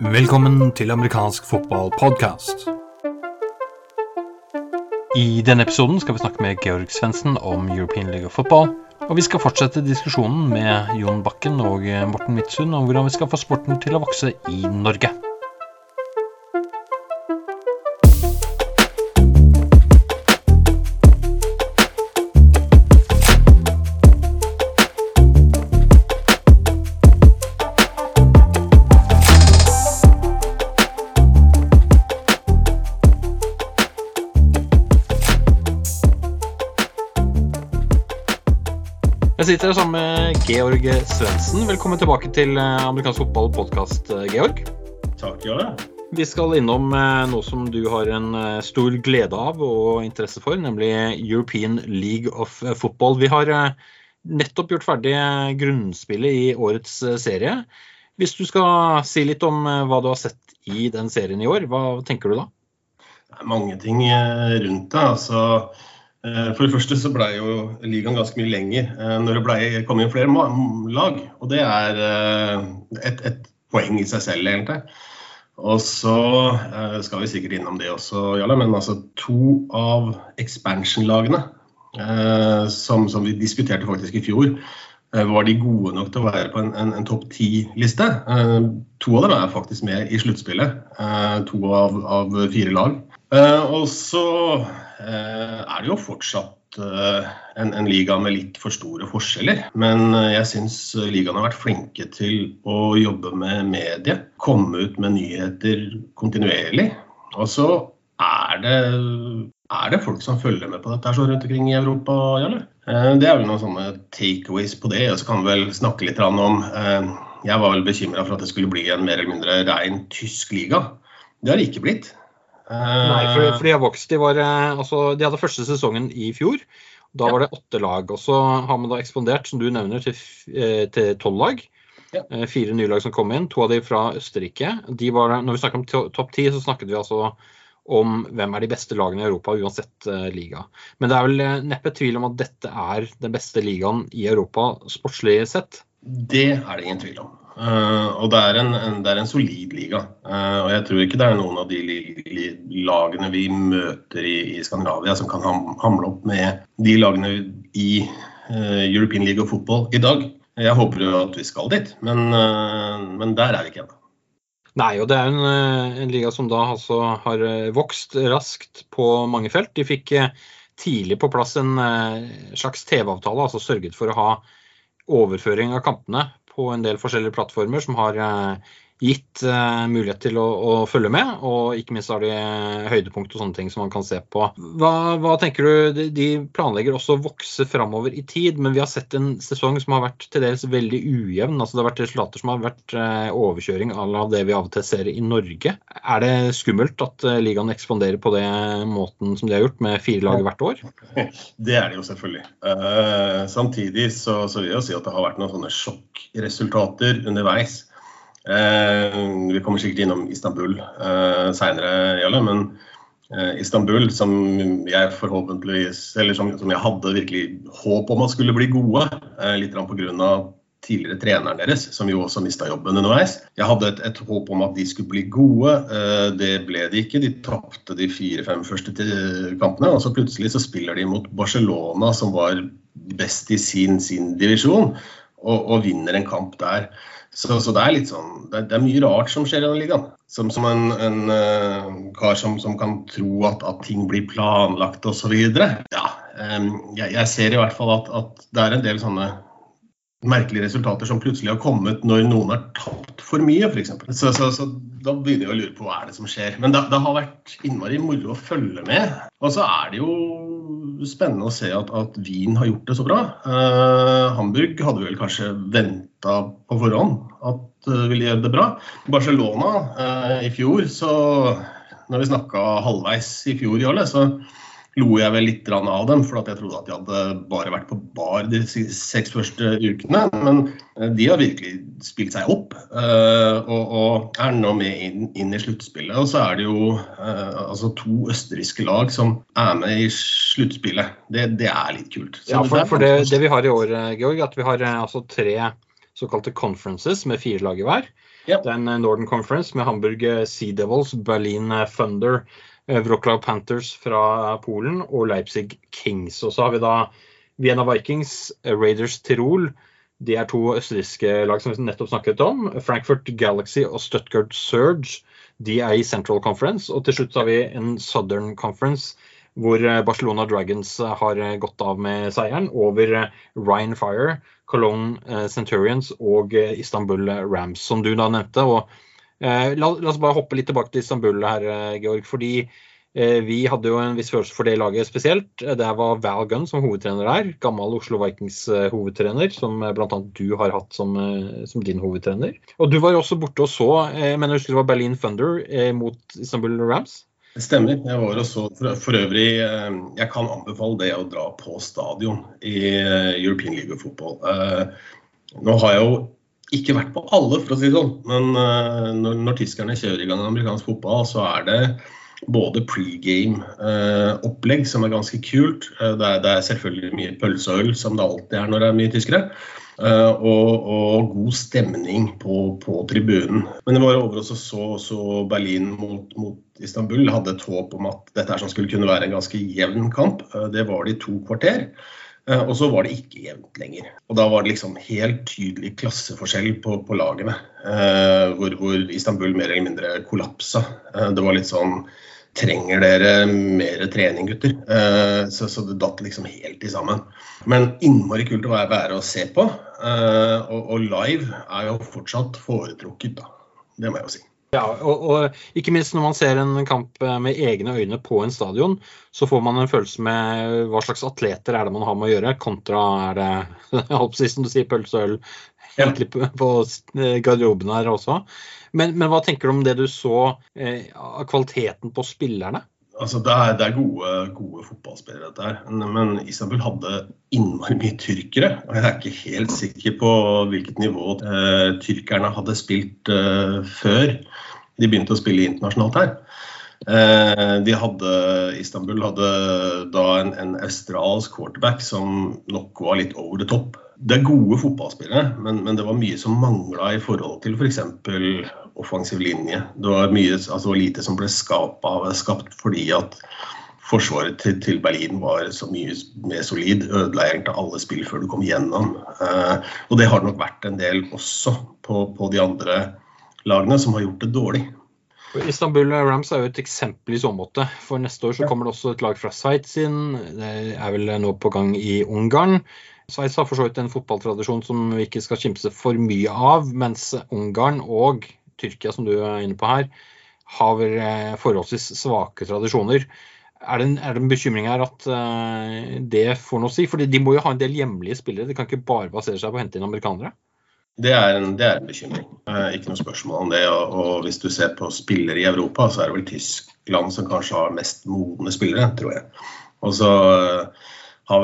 Velkommen til amerikansk fotballpodkast. I denne episoden skal vi snakke med Georg Svendsen om European League of Football. Og vi skal fortsette diskusjonen med Jon Bakken og Morten Midtsund om hvordan vi skal få sporten til å vokse i Norge. Jeg sitter her sammen med Georg Svendsen. Velkommen tilbake til eh, amerikansk fotball-podkast, Georg. Takk, Jarle. Vi skal innom eh, noe som du har en eh, stor glede av og interesse for, nemlig European League of Football. Vi har nettopp gjort ferdig grunnspillet i årets serie. Hvis du skal si litt om hva du har sett i den serien i år, hva tenker du da? Det er mange ting rundt det. altså Eh, for det første så ble jo ligaen ganske mye lenger eh, når det ble, kom inn flere lag. Og det er eh, et, et poeng i seg selv, egentlig. Og så skal vi sikkert innom det også, Jarle, men altså to av expansion-lagene som, som, vi diskuterte faktisk i fjor, var de gode nok til å være på en, en, en topp ti-liste. To av dem er faktisk med i sluttspillet. To av, av fire lag. Og så Eh, er det jo fortsatt eh, en, en, liga med litt for store forskjeller. Men eh, jeg syns ligaen har vært flinke til å jobbe med medie. Komme ut med nyheter kontinuerlig. Og så er det, er det folk som følger med på dette så rundt omkring i Europa, Jarle? Det er vel noen sånne takeaways på det. Og så kan vi vel snakke litt om Jeg var vel bekymra for at det skulle bli en mer eller mindre rein tysk liga. Det har det ikke blitt. Nei, for, for de har vokst. De, var, eh, altså, de, hadde første sesongen i fjor. Da var det åtte lag. Og så har man da ekspandert, som du nevner, eh, til tolv lag. Ja. Eh, fire nye lag som kom inn, to av de fra Østerrike. De var, når vi snakker om topp ti, så snakket vi altså om hvem er de beste lagene i Europa, uansett uh, liga. Men det er vel neppe tvil om at dette er den beste ligaen i Europa sportslig sett? Det er det ingen tvil om. Uh, og det er, en, en, det er, en, solid liga. Uh, og jeg tror ikke det er noen av de lagene vi møter i, i Skandinavia som kan ham, hamle opp med de lagene i uh, European League of Football i dag. Jeg håper jo at vi skal dit, men, men der er vi ikke ennå. Nei, og det er en, en liga som da altså har vokst raskt på mange felt. De fikk tidlig på plass en slags TV-avtale, altså sørget for å ha overføring av kampene på en del forskjellige plattformer som har eh, gitt uh, mulighet til å, å, følge med. Og ikke minst har de høydepunkt og sånne ting som man kan se på. Hva, hva tenker du? De planlegger også å vokse framover i tid, men vi har sett en sesong som har vært til dels veldig ujevn. altså Det har vært resultater som har vært uh, overkjøring av det vi av og til ser i Norge. Er det skummelt at ligaen ekspanderer på den måten som de har gjort, med fire lag hvert år? Det er det jo selvfølgelig. Uh, samtidig så, så vil jeg si at det har vært noen sånne sjokkresultater underveis. Eh, vi kommer sikkert innom Istanbul eh, seinere, men eh, Istanbul, som jeg forhåpentligvis Eller som, som, jeg hadde virkelig håp om at skulle bli gode, eh, litt pga. tidligere treneren deres, som jo også mista jobben underveis. Jeg hadde et, et, håp om at de skulle bli gode. Eh, det ble de ikke. De tapte de fire-fem første kampene. Og så plutselig så spiller de mot Barcelona, som var best i sin, sin divisjon, og, og vinner en kamp der. Så, så, det er litt sånn det, det, er mye rart som skjer i denne ligaen. Som, som en, en uh, kar som, som, kan tro at, at ting blir planlagt osv. Ja, um, jeg, jeg, ser i hvert fall at, at, det er en del sånne merkelige resultater som plutselig har kommet når noen har tapt for mye, f.eks. Så, så, så da begynner jeg å lure på hva er det som skjer. Men det, det har vært innmari moro å følge med. Og så er det jo spennende å se at, at Wien har gjort det så bra. Uh, Hamburg hadde vel kanskje venta på forhånd at uh, ville gjøre det bra. Barcelona uh, i fjor, så når vi snakka halvveis i fjor, Jarle, så lo jeg vel litt av dem, for jeg trodde at de hadde bare vært på bar de seks første ukene. Men eh, de har virkelig spilt seg opp eh, og, er nå med inn, i sluttspillet. Og så er det jo eh, altså to østerrikske lag som er med i sluttspillet. Det, det, er litt kult. Så ja, for, for det, det, vi har i år, Georg, at vi har altså tre såkalte conferences med fire lag i hver. Yep. Det er en Northern Conference med Hamburg Sea Devils, Berlin Thunder, Wroclaw Panthers fra Polen og Leipzig Kings. Og så har vi da Vienna Vikings, Raiders Tirol. De er to østerrikske lag som vi nettopp snakket om. Frankfurt Galaxy og Stuttgart Surge. De er i Central Conference. Og til slutt har vi en Southern Conference hvor Barcelona Dragons har gått av med seieren over Ryan Fire, Cologne Centurions og Istanbul Rams, som du da nevnte. og Eh, la, la, oss bare hoppe litt tilbake til Istanbul her, Georg. fordi eh, vi hadde jo en viss følelse for det laget spesielt. Der var Val Gunn som hovedtrener der. Gammel Oslo Vikings eh, hovedtrener, som bl.a. du har hatt som, som, din hovedtrener. Og du var jo også borte og så, men jeg husker det var Berlin Thunder mot Istanbul Rams? Det stemmer. Jeg var og så for, for, øvrig Jeg kan anbefale det å dra på stadion i European League of Football. Nå har jeg jo ikke vært på alle, for å si det sånn. Men når, når, tyskerne kjører i gang amerikansk fotball, så er det både pregame-opplegg, uh, som er ganske kult. Uh, det, er, det, er, selvfølgelig mye pølse og øl, som det alltid er når det er mye tyskere. Og, og, god stemning på, på, tribunen. Men det var over også så, så Berlin mot, mot Istanbul. Hadde et håp om at dette her skulle kunne være en ganske jevn kamp. Det var det i to kvarter. Eh, og så var det ikke jevnt lenger. Og da var det liksom helt tydelig klasseforskjell på, på lagene. Eh, hvor, hvor, Istanbul mer eller mindre kollapsa. Eh, det var litt sånn Trenger dere mer trening, gutter? Eh, så, så, det datt liksom helt i sammen. Men innmari kult å være, og se på. Eh, og, og, live er jo fortsatt foretrukket, da. Det må jeg jo si. Ja, og, og, ikke minst når man ser en kamp eh, med egne øyne på en stadion, så får man en følelse med hva slags atleter er det man har med å gjøre, kontra er det hoppsist, som du sier, pølse og øl egentlig på, på eh, garderoben her også. Men, men, hva tenker du om det du så eh, av kvaliteten på spillerne? Altså, det er, det er gode, gode, fotballspillere, dette her. Men Istanbul hadde innmari mye tyrkere. Og jeg er ikke helt sikker på hvilket nivå eh, tyrkerne hadde spilt eh, før de begynte å spille internasjonalt her. Eh, de hadde, Istanbul hadde da en, en australsk quarterback som nok var litt over the top. Det er gode fotballspillere, men, men det var mye som mangla i forhold til f.eks. For offensiv linje. Det var, mye, altså lite som ble skapet, skapt fordi at forsvaret til, til, Berlin var så mye mer solid. Ødela egentlig alle spill før du kom gjennom. Eh, og det har det nok vært en del også på, på de andre lagene som har gjort det dårlig. Istanbul Rams er jo et eksempel i så måte. For neste år så kommer det også et lag fra Sveits inn. Det er vel nå på gang i Ungarn. Sveits har for så vidt en fotballtradisjon som vi ikke skal kimse for mye av, mens Ungarn og Tyrkia, som du er inne på her, har vel forholdsvis svake tradisjoner. Er det, en, er det en bekymring her at uh, det får noe å si? For de må jo ha en del hjemlige spillere. De kan ikke bare basere seg på å hente inn amerikanere? Det er, en, det er en bekymring. Eh, ikke noe spørsmål om det. Og, og, hvis du ser på spillere i Europa, så er det vel Tyskland som kanskje har mest modne spillere, tror jeg. Og så eh,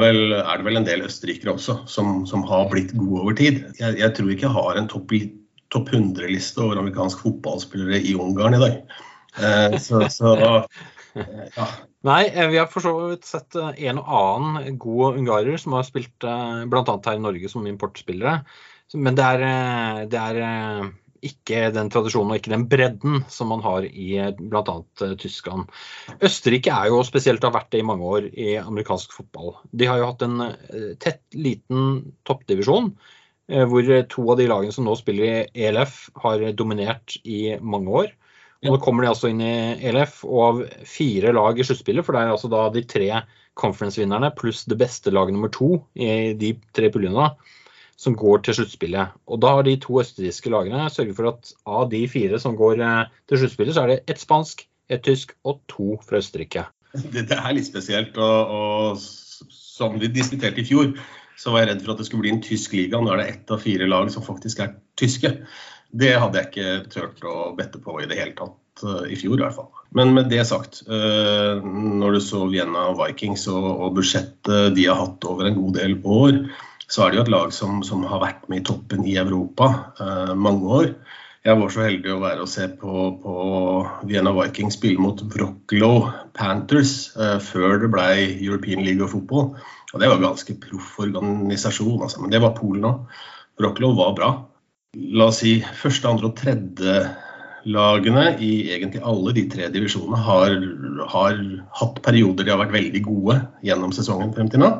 vel, er det vel en del østerrikere også som, som har blitt gode over tid. Jeg, jeg tror ikke jeg har en topp top 100-liste over amerikansk fotballspillere i Ungarn i dag. Eh, så, så eh, ja. Nei, eh, vi har for så vidt sett en og annen god ungarer som har spilt bl.a. her i Norge som importspillere. Men det er, det er, ikke den tradisjonen og ikke den bredden som man har i bl.a. Tyskland. Østerrike er jo spesielt har vært det i mange år i amerikansk fotball. De har jo hatt en tett, liten toppdivisjon. Hvor to av de lagene som nå spiller i ELF, har dominert i mange år. Og Nå kommer de altså inn i ELF, og av fire lag i sluttspillet, for det er altså da de tre conference-vinnerne pluss det beste laget nummer to i de tre puljene, som går til sluttspillet. Og da har de to østerrikske lagene sørget for at av de fire som går eh, til sluttspillet, så er det ett spansk, ett tysk og to fra Østerrike. Det, det er litt spesielt. Og, og, som vi diskuterte i fjor, så var jeg redd for at det skulle bli en tysk liga. Nå er det ett av fire lag som faktisk er tyske. Det hadde jeg ikke turt å bette på i det hele tatt eh, i fjor i hvert fall. Men med det sagt, eh, når du så Vienna Vikings og budsjettet de har hatt over en god del år, så er det jo et lag som, som har vært med i toppen i Europa eh, mange år. Jeg var så heldig å være og se på, på Vienna Vikings spille mot Wroclaw Panthers eh, før det ble European League of Football. Og det var ganske proff organisasjon, altså. men det var Polen òg. Wroclaw var bra. La oss si første, andre og tredje lagene i egentlig alle de tre divisjonene har, har, hatt perioder de har vært veldig gode gjennom sesongen frem til nå.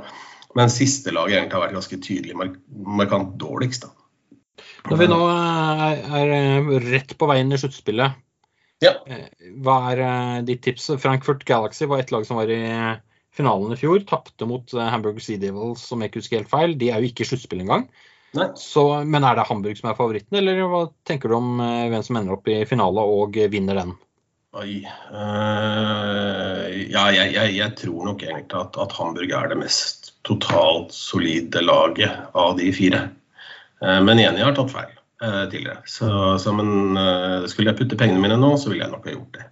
Men siste laget egentlig har vært ganske tydelig mark markant dårligst. Da. Når vi nå er, er rett på vei inn i sluttspillet, ja. hva er ditt tips? Frankfurt Galaxy var et lag som var i finalen i fjor. Tapte mot Hamburg Sea Devils, som jeg ikke husker helt feil. De er jo ikke i sluttspill engang. Så, men er det Hamburg som er favoritten, eller hva tenker du om hvem som ender opp i finale og vinner den? Oi. Uh, ja, jeg, jeg, jeg, tror nok egentlig at, at, Hamburg er det mest totalt solide laget av de fire. Uh, men igjen, jeg har tatt feil uh, tidligere. Så, så men, skulle jeg putte pengene mine nå, så ville jeg nok ha gjort det.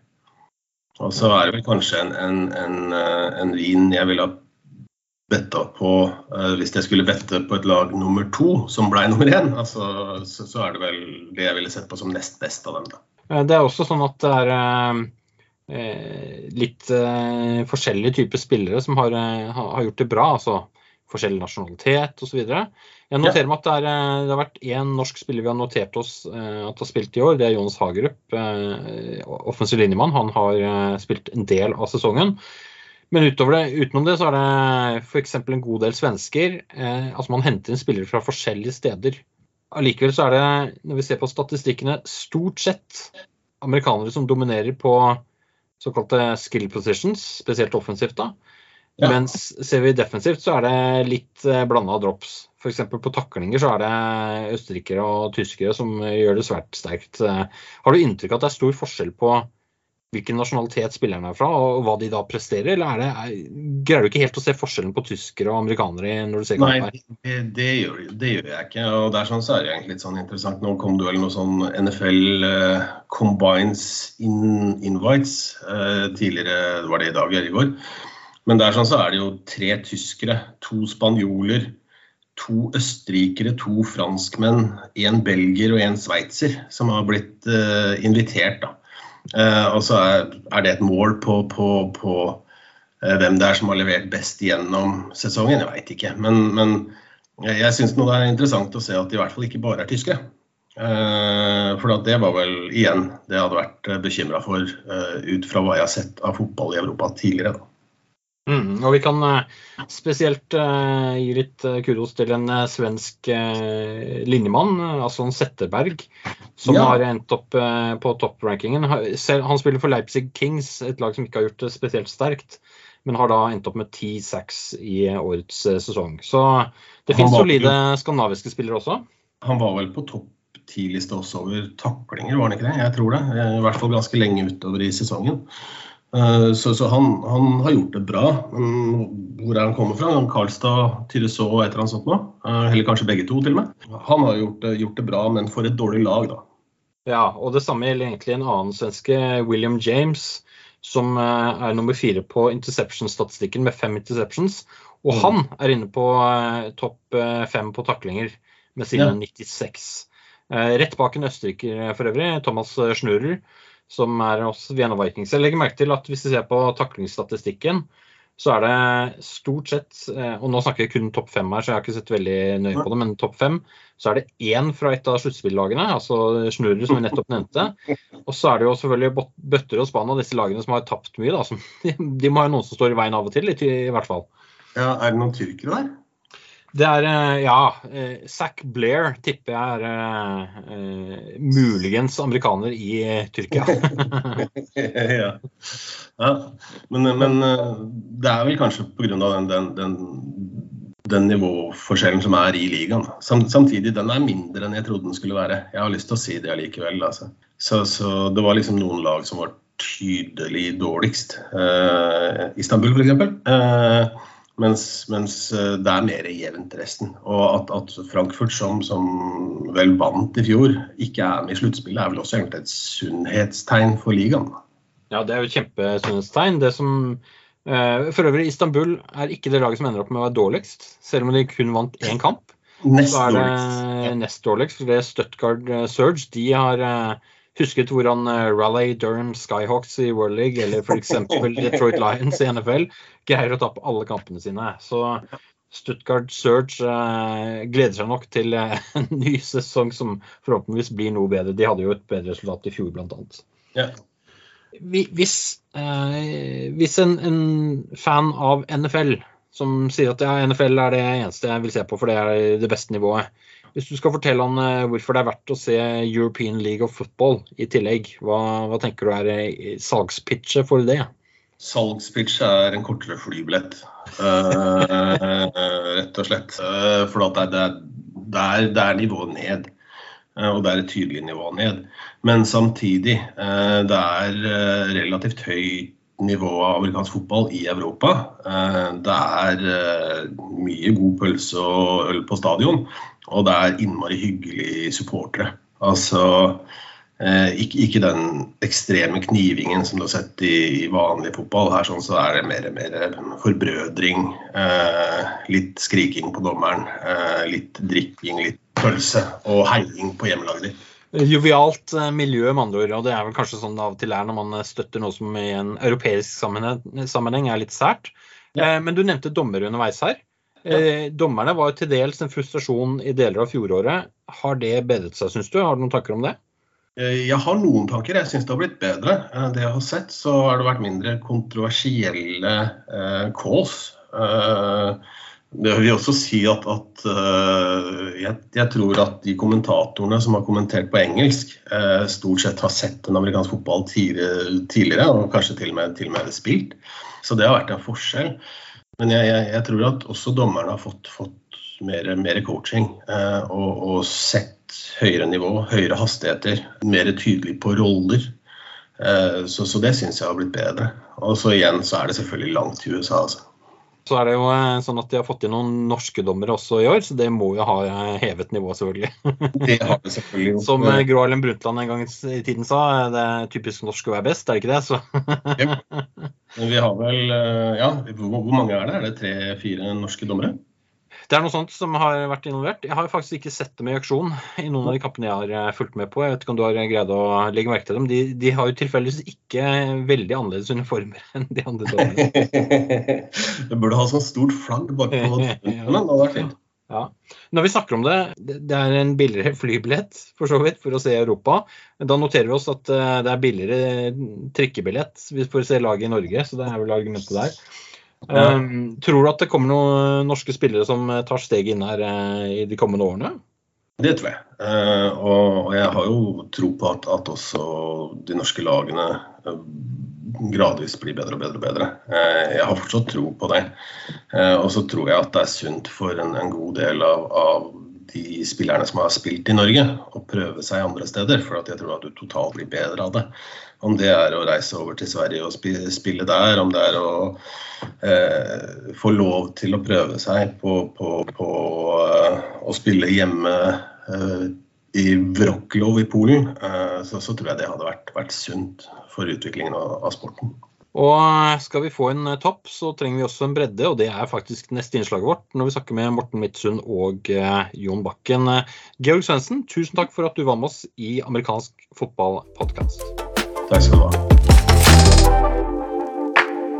Og så er det vel kanskje en, en, en, en vin jeg ville ha betta på Hvis jeg skulle bette på et lag nummer to, som ble nummer én, altså, så, så, er det vel det jeg ville sett på som nest best av dem. da. Eh, det er også sånn at det er eh, litt eh, forskjellige typer spillere som har, har, gjort det bra. altså Forskjellig nasjonalitet osv. Jeg noterer meg at det, er, det, har vært én norsk spiller vi har notert oss at har spilt i år. Det er Jonas Hagerup, offensiv linjemann. Han har spilt en del av sesongen. Men utover det, utenom det så er det f.eks. en god del svensker. altså Man henter inn spillere fra forskjellige steder allikevel så er det, når vi ser på statistikkene, stort sett amerikanere som dominerer på såkalte skill positions, spesielt offensivt. da. Ja. Mens ser vi defensivt, så er det litt eh, blanda drops. F.eks. på taklinger så er det østerrikere og tyskere som gjør det svært sterkt. Har du inntrykk av at det er stor forskjell på hvilken nasjonalitet spillerne er fra, og hva de da presterer? Eller det, greier du ikke helt å se forskjellen på tyskere og amerikanere når du ser Nei, det, det, gjør, det, gjør, jeg ikke. og der sånn så er det egentlig litt sånn interessant. Nå kom det vel noe sånn NFL uh, Combines in Invites uh, tidligere, var det i dag eller i går. Men der sånn så er det jo tre tyskere, to spanjoler, to østerrikere, to franskmenn, én belger og én sveitser som har blitt uh, invitert. da. Uh, og så er, det et mål på, på, på uh, hvem det er som har levert best gjennom sesongen. Jeg veit ikke. Men, men jeg syns det er interessant å se at de i hvert fall ikke bare er tyskere. For det var vel igjen det jeg hadde vært bekymra for ut fra hva jeg har sett av fotball i Europa tidligere. da. Mm, og vi kan uh, spesielt uh, gi litt uh, kudos til en svensk linjemann, altså en Setterberg, som ja. har endt opp på topprankingen. Han spiller for Leipzig Kings, et lag som ikke har gjort det spesielt sterkt, men har da endt opp med 10-6 i årets sesong. Så det finnes solide skandinaviske spillere også. Han var vel på topp ti-liste også over taklinger, var han ikke det? Jeg tror det. I hvert fall ganske lenge utover i sesongen. Eh, så, så han, han, har gjort det bra. Men hvor er han kommer fra? Karlstad, Tyreså og et eller annet sånt noe? Eh, eller kanskje begge to, til og med. Han har gjort det, gjort det bra, men for et dårlig lag, da. Ja, og det samme gjelder egentlig en annen svenske, William James, som eh, er nummer fire på interception-statistikken med fem interceptions. Og mm. han er inne på topp fem på taklinger med sine ja. 96. Rett bak en østerriker for øvrig, Thomas Schnurer som er hos Vienna Vikings. Jeg legger merke til at hvis du ser på taklingsstatistikken, så er det stort sett eh, Og nå snakker jeg kun topp fem her, så jeg har ikke sett veldig nøye på det, men topp fem, så er det én fra et av sluttspillagene, altså Snurre, som vi nettopp nevnte. Og så er det jo selvfølgelig bøtter og spann av disse lagene som har tapt mye. Da. De, må ha noen som står i veien av og til, i hvert fall. Ja, Er det noen tyrkere der? Det er eh, ja. Eh, Zack Blair tipper jeg er uh, muligens amerikaner i Tyrkia. ja. ja. Men, men, det er vel kanskje pga. Den, den, den, den nivåforskjellen som er i ligaen. Samtidig, den er mindre enn jeg trodde den skulle være. Jeg har lyst til å si det allikevel. Altså. Så, så, det var liksom noen lag som var tydelig dårligst. Uh, Istanbul, f.eks. Mens, mens, eh, det er mer jevnt resten. Og at, at Frankfurt, som, som, vel vant i fjor, ikke er med i sluttspillet, er vel også egentlig et sunnhetstegn for ligaen. Ja, det er jo et kjempesunnhetstegn. Det som eh, For øvrig, Istanbul er ikke det laget som ender opp med å være dårligst, selv om de kun vant én kamp. Nest dårligst. er nest dårligst. Det er Stuttgart eh, Surge. De har uh, husket hvordan uh, Raleigh Durham Skyhawks i World League eller f.eks. Detroit Lions i NFL greier å tape alle kampene sine. Så, Stuttgart Surge eh, gleder seg nok til uh, en ny sesong som forhåpentligvis blir noe bedre. De hadde jo et bedre resultat i fjor, bl.a. Ja. Hvis, eh, hvis en, en, fan av NFL som sier at ja, NFL er det eneste jeg vil se på, for det er det beste nivået. Hvis du skal fortelle han hvorfor det er verdt å se European League of Football i tillegg, hva, hva tenker du er salgspitchet for det? Salgspitch er en kortere flybillett, uh, rett og slett. Uh, for det er, det, er, det er nivået ned. Og det er et tydelig nivå ned. Men samtidig, det er relativt høyt nivå av amerikansk fotball i Europa. Det er mye god pølse og øl på stadion, og det er innmari hyggelige supportere. Altså Eh, ikke, den ekstreme knivingen som du har sett i, vanlig fotball. Her sånn, så er det mer, mer forbrødring. Eh, litt skriking på dommeren. Eh, litt drikking, litt pølse og heiing på hjemmelaget ditt. Jovialt eh, miljø, med andre ord. Og det er vel kanskje sånn det av og til er når man støtter noe som i en europeisk sammenheng er litt sært. Ja. Eh, men du nevnte dommer underveis her. Ja. Eh, dommerne var jo til dels en frustrasjon i deler av fjoråret. Har det bedret seg, syns du? Har du noen tanker om det? Eh, jeg har noen tanker. Jeg syns det har blitt bedre. Eh, det jeg har sett, så har det vært mindre kontroversielle eh, calls. Eh, det vil også si at, at uh, jeg, jeg, tror at de kommentatorene som har kommentert på engelsk, uh, stort sett har sett en amerikansk fotball tidligere, og kanskje til og, med, til og med spilt. Så det har vært en forskjell. Men jeg, jeg, jeg tror at også dommerne har fått, fått mer, mer, coaching uh, og, og, sett høyere nivå, høyere hastigheter, mer tydelig på roller. Eh, så, så det syns jeg har blitt bedre. Og så igjen så er det selvfølgelig langt til USA, altså. Så er det jo eh, sånn at de har fått inn noen norske dommere også i år, så det må jo ha eh, hevet nivået, selvfølgelig. Det har det selvfølgelig Som Gro Harlem Brundtland en gang i tiden sa, det er typisk norsk å være best, er det ikke det? Så. Yep. vi har vel Ja, hvor mange er det? Er det tre-fire norske dommere? Det er noe sånt som har vært involvert. Jeg har faktisk ikke sett dem i auksjon i noen av de kappene jeg har eh, fulgt med på. Jeg vet ikke om du har greid å legge merke til dem. De, de har jo tilfeldigvis ikke veldig annerledes uniformer enn de andre dommerne. det burde ha sånn stort flagg bakpå. ja. Det hadde vært fint. Ja. Når vi snakker om det, det er en billigere flybillett for så vidt for å se Europa. Da noterer vi oss at eh, det er billigere trikkebillett for å se laget i Norge, så det er vel argumentet der. Um, tror du at det kommer noen norske spillere som eh, tar steget inn her uh, i de kommende årene? Det tror jeg. Uh, og, og, jeg har jo tro på at, at også de norske lagene uh, gradvis blir bedre og bedre og bedre. jeg har fortsatt tro på det. og så tror jeg at det er sunt for en, en god del av, av de spillerne som har spilt i Norge, å prøve seg andre steder. For jeg tror at du totalt blir bedre av det. Om det er å reise over til Sverige og spille der, om det er å eh, få lov til å prøve seg på, på, på eh, å spille hjemme eh, i Wroclaw i Polen, uh, så, så, tror jeg det hadde vært, vært sunt for utviklingen av, av sporten. Og skal vi få en topp, så trenger vi også en bredde, og det er faktisk neste innslaget vårt når vi snakker med Morten Midtsund og eh, Jon Bakken. Georg Svendsen, tusen takk for at du var med oss i amerikansk fotballpodkast. Takk skal du ha.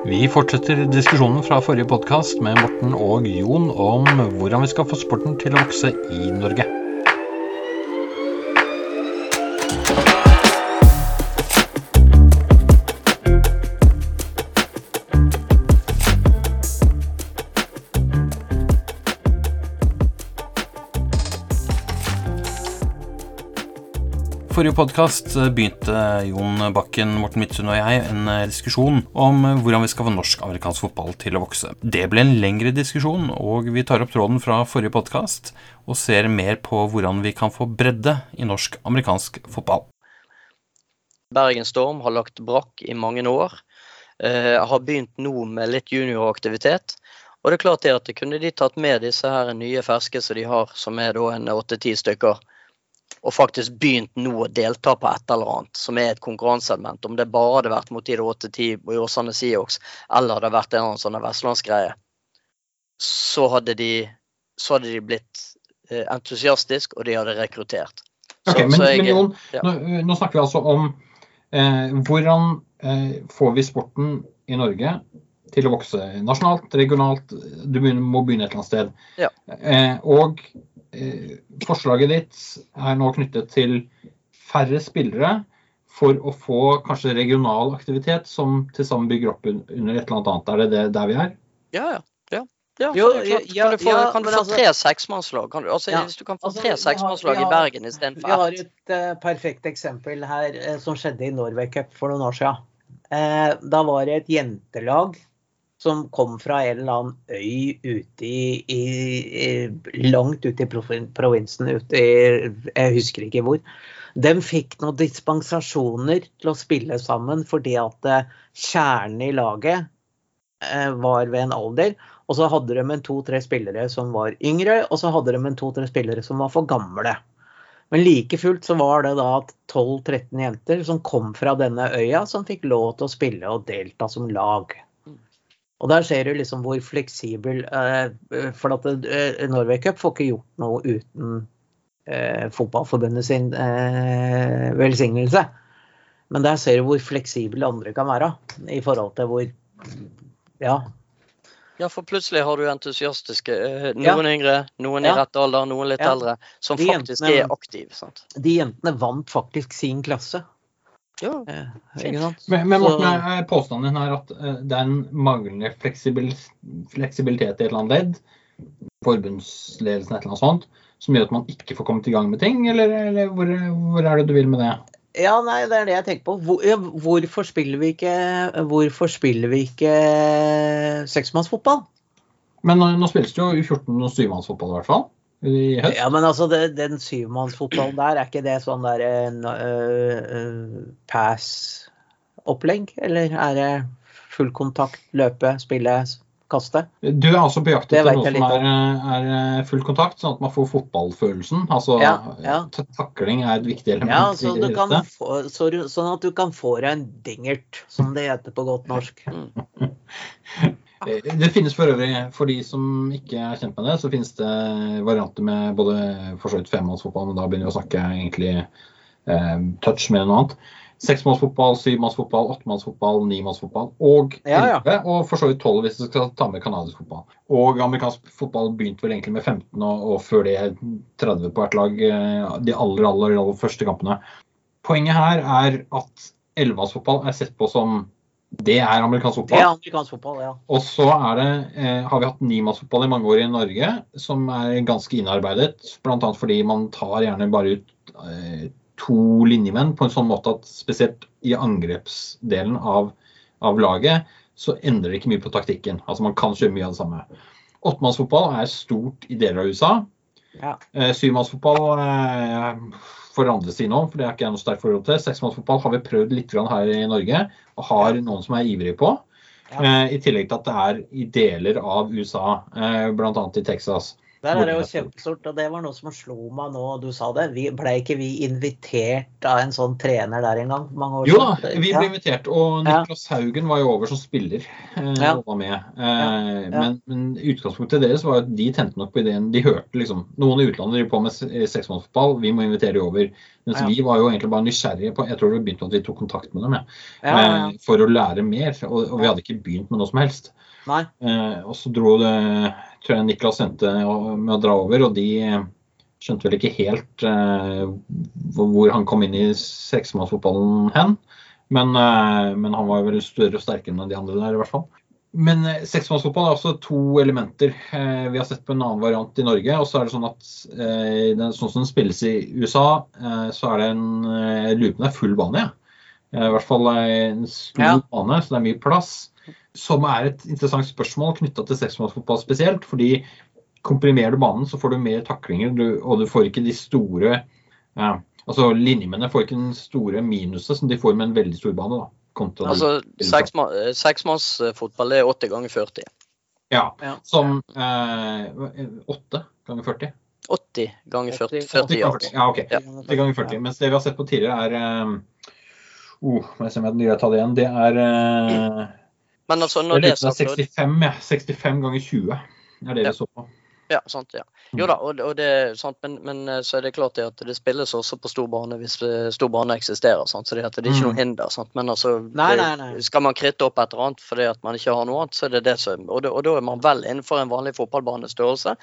Vi fortsetter diskusjonen fra forrige podkast med Morten og Jon om hvordan vi skal få sporten til å vokse i Norge. Forrige podkast eh, begynte Jon Bakken, Morten Midtsund og jeg en eh, diskusjon om eh, hvordan vi skal få norsk-amerikansk fotball til å vokse. Det ble en lengre diskusjon, og vi tar opp tråden fra forrige podkast og ser mer på hvordan vi kan få bredde i norsk-amerikansk fotball. Bergen Storm har lagt brakk i mange år. Uh, har begynt nå med litt junioraktivitet. Og det er klart det at kunne de tatt med disse her nye ferske som de har, som er da en åtte-ti stykker og faktisk begynt nå å delta på et eller annet som er et konkurranseelement. Om det bare hadde vært mot de 8-10 i Åsane Seahawks, eller hadde vært en eller sånn vestlandsgreie, så hadde de, så hadde de blitt eh, entusiastisk, og de hadde rekruttert. Så, okay, men, jeg, men Jon, ja. nå, nå, snakker vi altså om eh, hvordan eh, får vi sporten i Norge til å vokse nasjonalt, regionalt. Du må begynne et eller annet sted. Ja. Eh, og forslaget ditt er nå knyttet til færre spillere for å få kanskje regional aktivitet som til sammen bygger opp under et eller annet. Er det, det der vi er? Ja, ja. ja. ja Jo, kan du få, ja, kan du få altså- tre seksmannslag? Kan du- Altså, Ja. Hvis du kan få Altså, tre altså, seksmannslag i Bergen istedenfor ett. Vi har et uh, perfekt eksempel her uh, som skjedde i Norway Cup for noen år siden. Uh, da var det et jentelag som kom fra en eller annen øy ute i, i, langt ute i provinsen. Ute i, jeg husker ikke hvor. De fikk noen dispensasjoner til å spille sammen fordi at eh, kjernen i laget eh, var ved en alder. Og så hadde de en to-tre spillere som var yngre, og så hadde de en to-tre spillere som var for gamle. Men like fullt så var det da 12-13 jenter som kom fra denne øya, som fikk lov til å spille og delta som lag. Og der ser du liksom hvor fleksibel eh, For at eh, Norway Cup får ikke gjort noe uten eh, fotballforbundet sin eh, velsignelse. Men der ser du hvor fleksible andre kan være i forhold til hvor Ja. Ja, for plutselig har du entusiastiske Noen Ja. Yngre, noen i rett alder, noen litt Ja. eldre, som De faktisk jentene- er aktive. sant? De jentene vant faktisk sin klasse. Ja. Eh, Fint. Men, men Morten, Så- er påstanden din her at eh, det er en manglende fleksibil, fleksibilitet i et eller annet ledd, forbundsledelsen et eller annet sånt, som gjør at man ikke får kommet i gang med ting, eller, eller hvor, hvor er det du vil med det? Ja, nei, det er det jeg tenker på. Hvor, ja, hvorfor spiller vi ikke Hvorfor spiller vi ikke seksmannsfotball? Men nå, nå spilles det jo U14 og syvmannsfotball i hvert fall. I høst. Ja, men altså, det, den syvmannsfotballen der, er ikke det sånn der uh, pass-opplegg? Eller er det full kontakt, løpe, spille, kaste? Du er altså på jakt etter noe som er, er full kontakt, sånn at man får fotballfølelsen. Altså Ja, ja. takling er et viktig element. Ja, så, i du kan dette. få, så, sånn at du kan få deg en dingert, som det heter på godt norsk. Eh, Det finnes for øvrig, for de som ikke er kjent med det, så finnes det varianter med både for så vidt femmannsfotball, men da begynner vi å snakke egentlig eh, touch mer enn noe annet. Seksmannsfotball, syvmannsfotball, åttemannsfotball, nimannsfotball og Ja, ja. elleve, og for så vidt tolv hvis du skal ta med kanadisk fotball. Og amerikansk fotball begynte vel egentlig med 15, og, og før det 30 på hvert lag. eh, De aller, aller, aller første kampene. Poenget her er at ellevemannsfotball er sett på som det er amerikansk Det er fotball. amerikansk fotball, ja. Og så er det, eh, har vi hatt nimannsfotball i mange år i Norge, som er ganske innarbeidet. Bl.a. fordi man tar gjerne bare ut eh, to linjemenn på en sånn måte at spesielt i angrepsdelen av, av laget, så endrer det ikke mye på taktikken. Altså Man kan kjøre mye av det samme. Åttemannsfotball er stort i deler av USA. Ja. Eh, Syvmannsfotball eh, får seg si for det er ikke jeg noe sterkt forhold til. Seksmannsfotball har vi prøvd litt grann her i Norge, og har noen som er ivrige på. Ja. Eh, I tillegg til at det er i deler av USA, eh, bl.a. i Texas. Der er det jo kjempestort, og det var noe som slo meg nå du sa det. Vi, ble ikke vi invitert av en sånn trener der engang? Mange år Jo da, vi Ja. ble invitert, og Niklas Haugen var jo over som spiller. Eh, Ja. og var med. Eh. Men, men utgangspunktet deres var at de tente nok på ideen. De hørte liksom Noen i utlandet driver på med se- seksmannsfotball, vi må invitere de over. Mens Ja. vi var jo egentlig bare nysgjerrige på Jeg tror det begynte med at vi tok kontakt med dem. Ja. Eh, For å lære mer. Og, og vi hadde ikke begynt med noe som helst. Nei. Eh, og så dro det tror jeg Niklas endte med å dra over, og de skjønte vel ikke helt eh, hvor han kom inn i seksmannsfotballen hen. Men, eh, men han var vel større og sterkere enn de andre der, i hvert fall. Men eh, seksmannsfotball er også to elementer. Vi har sett på en annen variant i Norge. Og så er det sånn at den, sånn som den spilles i USA, så er det en er full bane. Ja. I hvert fall en stor Ja. bane, så det er mye plass. Som er et interessant spørsmål knytta til seksmannsfotball spesielt. fordi komprimerer du banen, så får du mer taklinger, og du får ikke de store ja, altså Linjemennene får ikke den store minuset som de får med en veldig stor bane. da. kontra- Altså, eh, Seksmannsfotball er 80 ganger 40. ja, Ja. som eh, 8 ganger 40. 80 ganger 40, 80 40 ganger yards. 40. Ja, ok. Ja. 80 ganger 40. Mens det vi har sett på tidligere, er oh, må jeg se om jeg greier å ta det igjen. Det er eh, Men altså, når det er sagt, så- 65, ja. 65 ganger 20 er det Ja. vi så på. Ja, sant, ja. Jo da, og, og det, sant, men, men, eh, så er det klart det at det spilles også på stor bane hvis eh, stor bane eksisterer. Sant, så det, det er ikke noe Mm. hinder. Sant, men altså, Nei, det- nei, nei. skal man kritte opp et eller annet fordi at man ikke har noe annet, så er det det som Og, og da er man vel innenfor en vanlig fotballbanestørrelse.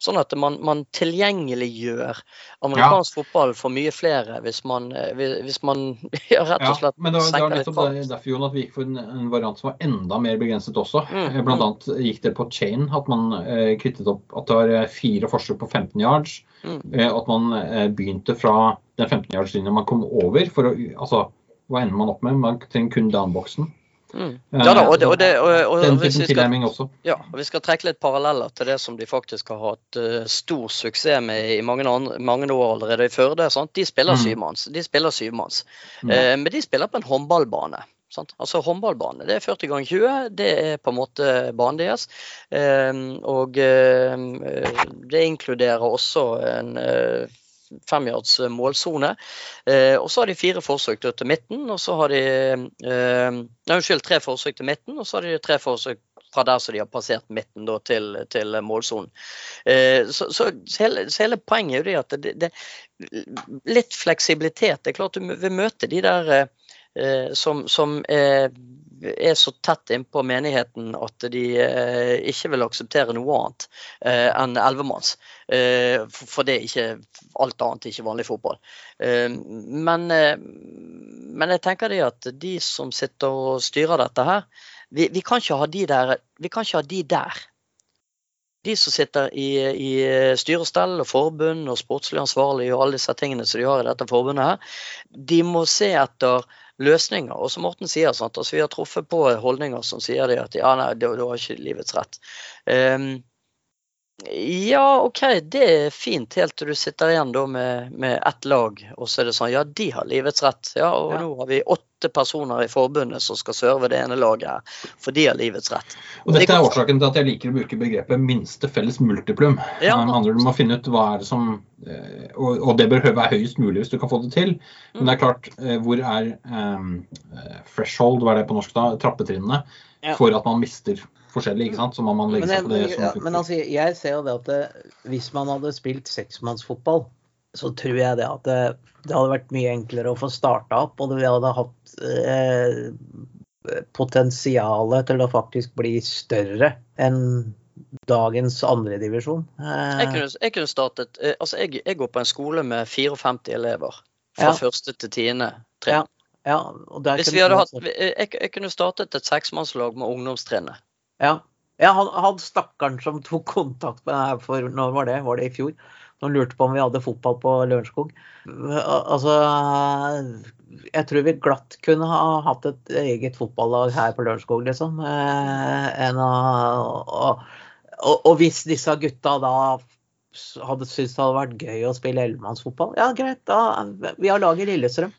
Sånn at man, man tilgjengeliggjør amerikansk fotball for mye flere hvis man, eh, hvis man ja, rett og slett men det var, det nettopp det- derfor Jon, at vi gikk for en, en variant som var enda mer begrenset også. Mm, Blant annet gikk det på chain at man eh, kvittet opp at det var eh, fire forsøk på 15 yards. Mm. Eh, at man eh, begynte fra den 15 yards-linja man kom over. for å, altså, Hva ender man opp med? Man trenger kun downboxen. Mm. Ja da, og, det, og, det, og, og, hvis vi skal. Ja, vi skal trekke litt paralleller til det som de faktisk har hatt uh, stor suksess med i mange, andre, mange år allerede i Førde. Sant? De spiller Mm. syvmanns. De spiller syvmanns. Mm. Uh, men de spiller på en håndballbane. Sant? Altså håndballbane. Det er 40 ganger 20. Det er på en måte banen deres. Eh, og eh, det inkluderer også en eh, femyards målsone. Eh, og så har de fire forsøk til midten, og så har de eh, unnskyld, tre forsøk til midten, og så har de tre forsøk fra der som de har passert midten da, til, til målsonen. Eh, så, så, hele, så hele poenget er jo det at det, det, litt fleksibilitet. Det er klart du vil møte de der eh, som, som er, er så tett innpå menigheten at de eh, ikke vil akseptere noe annet eh, enn ellevemanns. Eh, for, det er ikke alt annet ikke vanlig fotball. Eh, men, eh, men jeg tenker det at de som sitter og styrer dette her, vi, vi, kan de der. Vi kan ikke ha de der. De som sitter i, i styrestell og forbund og sportslig ansvarlig og alle disse tingene som de har i dette forbundet her, de må se etter løsninger. Og som Morten sier, sant? Altså, vi har truffet på holdninger som sier at ja, nei, du har ikke livets rett. Um, ja, OK, det er fint helt til du sitter igjen da med, med ett lag, og så er det sånn ja, de har livets rett. Ja, og Ja. nå har vi åtte personer i forbundet som skal serve det ene laget her, for de har livets rett. Og Dette er årsaken til at jeg liker å bruke begrepet minste felles multiplum. Ja. Med andre Du må finne ut hva er det som eh, Og, og det bør være høyest mulig hvis du kan få det til. Men det er klart, eh, hvor er um, threshold, hva er det på norsk da, trappetrinnene, for at man mister forskjellig, ikke sant? Så må man legge Men, seg på det som ja, men altså, jeg ser jo det at det, hvis man hadde spilt seksmannsfotball, så tror jeg det at det, det hadde vært mye enklere å få starta opp, og vi hadde hatt eh, potensialet til å faktisk bli større enn dagens andredivisjon. Jeg Eh, kunne, jeg kunne startet eh, Altså, jeg, jeg går på en skole med 54 elever. Fra Ja. første til tiende trinn. ja, og der Hvis vi hadde hatt jeg, jeg kunne startet et seksmannslag med ungdomstrinnet. Ja. ja han, han stakkaren som tok kontakt med meg for Når var det? Var det i fjor? Som lurte på om vi hadde fotball på Lørenskog. Altså Jeg tror vi glatt kunne ha hatt et eget fotballag her på Lørenskog, liksom. Eh, å, og, og, og hvis disse gutta da hadde syntes det hadde vært gøy å spille ellemannsfotball, ja greit, da Vi har lag i Lillestrøm.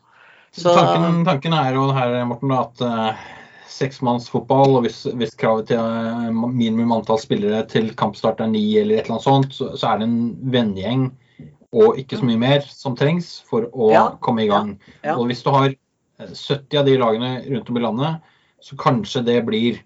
Så Tanken, tanken er jo her, Morten, at uh, seksmannsfotball, og hvis, hvis kravet til eh, minimum antall spillere til kampstart er ni eller et eller annet sånt, så, så er det en vennegjeng og ikke så mye mer som trengs for å Ja, komme i gang. ja. Og hvis du har eh, 70 av de lagene rundt om i landet, så kanskje det blir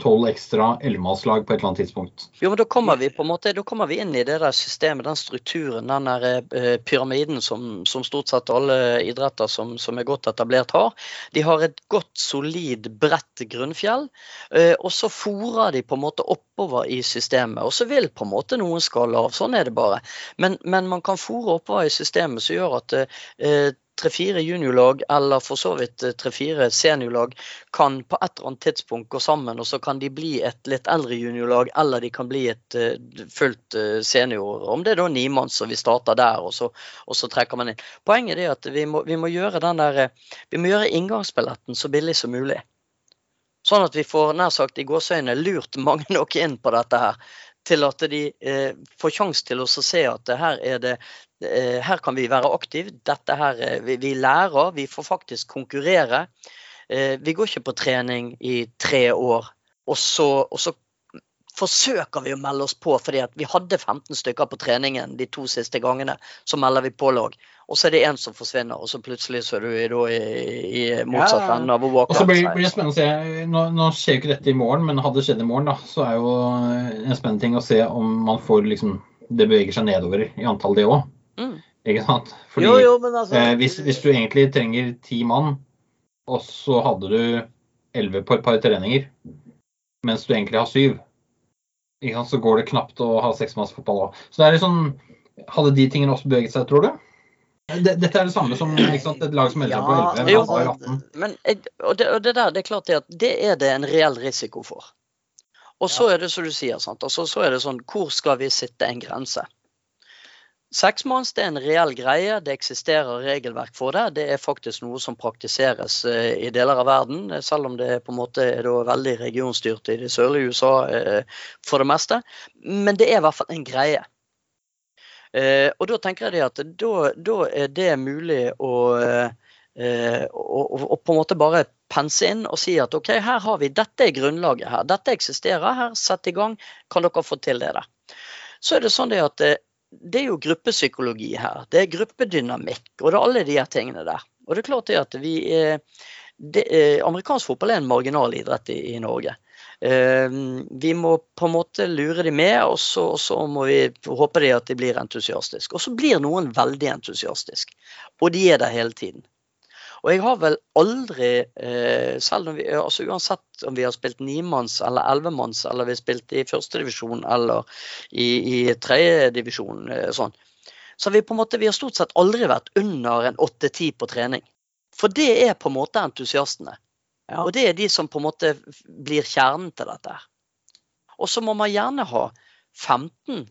tolv ekstra ellemannslag på et eller annet tidspunkt. Jo, men da kommer vi på en måte, da kommer vi inn i det der systemet, den strukturen, den der eh, pyramiden som, som stort sett alle idretter som, som er godt etablert har. De har et godt, solid, bredt grunnfjell, eh, og så fòrer de på en måte oppover i systemet. Og så vil på en måte noen skalle av, sånn er det bare. Men, men man kan fòre oppover i systemet som gjør at eh, tre-fire juniorlag, eller for så vidt eh, tre-fire seniorlag, kan på et eller annet tidspunkt gå sammen, og så kan de bli et litt eldre juniorlag, eller de kan bli et uh, fullt uh, senior. Om det er da nimanns, og vi starter der, og så, og så, trekker man inn. Poenget er at vi må, vi må gjøre den der, vi må gjøre inngangsbilletten så billig som mulig. Sånn at vi får nær sagt i gåseøynene lurt mange nok inn på dette her. Til at de eh, får sjanse til å se at her er det her kan vi være aktive. Dette her, eh, vi, vi, lærer, vi får faktisk konkurrere. Eh, vi går ikke på trening i tre år, og så, og så forsøker vi å melde oss på, fordi vi hadde 15 stykker på treningen de to siste gangene. Så melder vi på lag. Og så er det én som forsvinner, og så plutselig så er du i, i, i motsatt Ja. ende av walkout. Og så blir, blir det spennende å se. Nå, nå skjer jo ikke dette i morgen, men hadde det skjedd i morgen, da, så er jo en spennende ting å se om man får liksom Det beveger seg nedover i antall, det òg. Mm. Ikke sant? Fordi Jo, jo, men altså eh, hvis, hvis du egentlig trenger ti mann, og så hadde du elleve på et par treninger, mens du egentlig har syv, ikke sant? så går det knapt å ha seksmannsfotball òg. Så det er litt sånn Hadde de tingene også beveget seg, tror du? Dette er det samme som sant? et lag som melder seg på 11, men jo. Men og, det, og det der, det er klart det at det er det en reell risiko for. Og så er det som du sier, sant? Altså, så er det sånn Hvor skal vi sitte en grense? Seksmanns det er en reell greie, det eksisterer regelverk for det. Det er faktisk noe som praktiseres eh, i deler av verden, eh, selv om det på en måte er da veldig regionstyrt i det sørlige USA eh, for det meste. Men det er i hvert fall en greie. Og da tenker jeg at da, da er det mulig å og på en måte bare pense inn og si at OK, her har vi, dette er grunnlaget her. Dette eksisterer her, sett i gang. Kan dere få til det der? Så er det sånn at det, er jo gruppepsykologi her. Det er gruppedynamikk, og det er alle de her tingene der. Og det er klart det at vi er, det, eh, Amerikansk fotball er en marginalidrett i, i Norge. Eh, vi må på en måte lure de med, og så, og så må vi håpe de at de blir entusiastiske. Og så blir noen veldig entusiastiske, Og de er der hele tiden. Og jeg har vel aldri, eh, selv om vi, altså uansett om vi har spilt nimanns eller ellevemanns, eller vi har spilt i førstedivisjon eller i, i tredjedivisjon, eh, sånn, så vi på en måte, vi har stort sett aldri vært under en åtte-ti på trening. For det er på en måte entusiastene. Ja. Og det er de som på en måte blir kjernen til dette. Og så må man gjerne ha 15